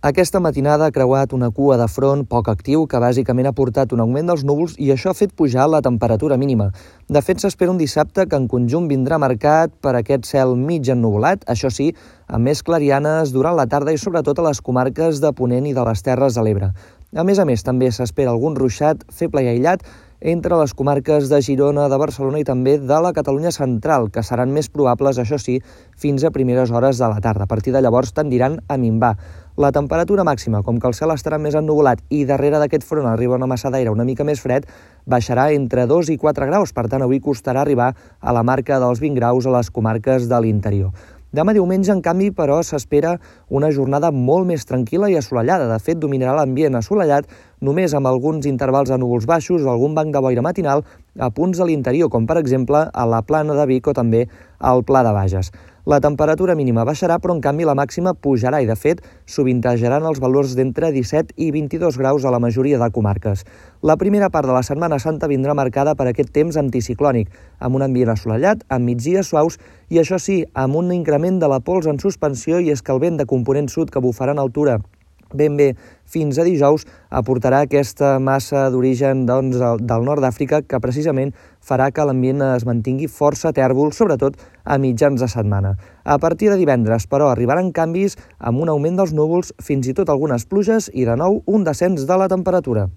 Aquesta matinada ha creuat una cua de front poc actiu que bàsicament ha portat un augment dels núvols i això ha fet pujar la temperatura mínima. De fet, s'espera un dissabte que en conjunt vindrà marcat per aquest cel mig ennuvolat, això sí, amb més clarianes durant la tarda i sobretot a les comarques de Ponent i de les Terres de l'Ebre. A més a més, també s'espera algun ruixat feble i aïllat entre les comarques de Girona, de Barcelona i també de la Catalunya central, que seran més probables, això sí, fins a primeres hores de la tarda. A partir de llavors tendiran a minvar. La temperatura màxima, com que el cel estarà més ennuvolat i darrere d'aquest front arriba una massa d'aire una mica més fred, baixarà entre 2 i 4 graus, per tant avui costarà arribar a la marca dels 20 graus a les comarques de l'interior. Demà diumenge, en canvi, però, s'espera una jornada molt més tranquil·la i assolellada. De fet, dominarà l'ambient assolellat només amb alguns intervals de núvols baixos o algun banc de boira matinal a punts de l'interior, com per exemple a la plana de Vic o també al Pla de Bages. La temperatura mínima baixarà, però en canvi la màxima pujarà i, de fet, sovintejaran els valors d'entre 17 i 22 graus a la majoria de comarques. La primera part de la Setmana Santa vindrà marcada per aquest temps anticiclònic, amb un ambient assolellat, amb migdies suaus i, això sí, amb un increment de la pols en suspensió i és que el vent de component sud que bufarà en altura ben bé fins a dijous aportarà aquesta massa d'origen doncs, del nord d'Àfrica que precisament farà que l'ambient es mantingui força tèrbol, sobretot a mitjans de setmana. A partir de divendres, però, arribaran canvis amb un augment dels núvols, fins i tot algunes pluges i, de nou, un descens de la temperatura.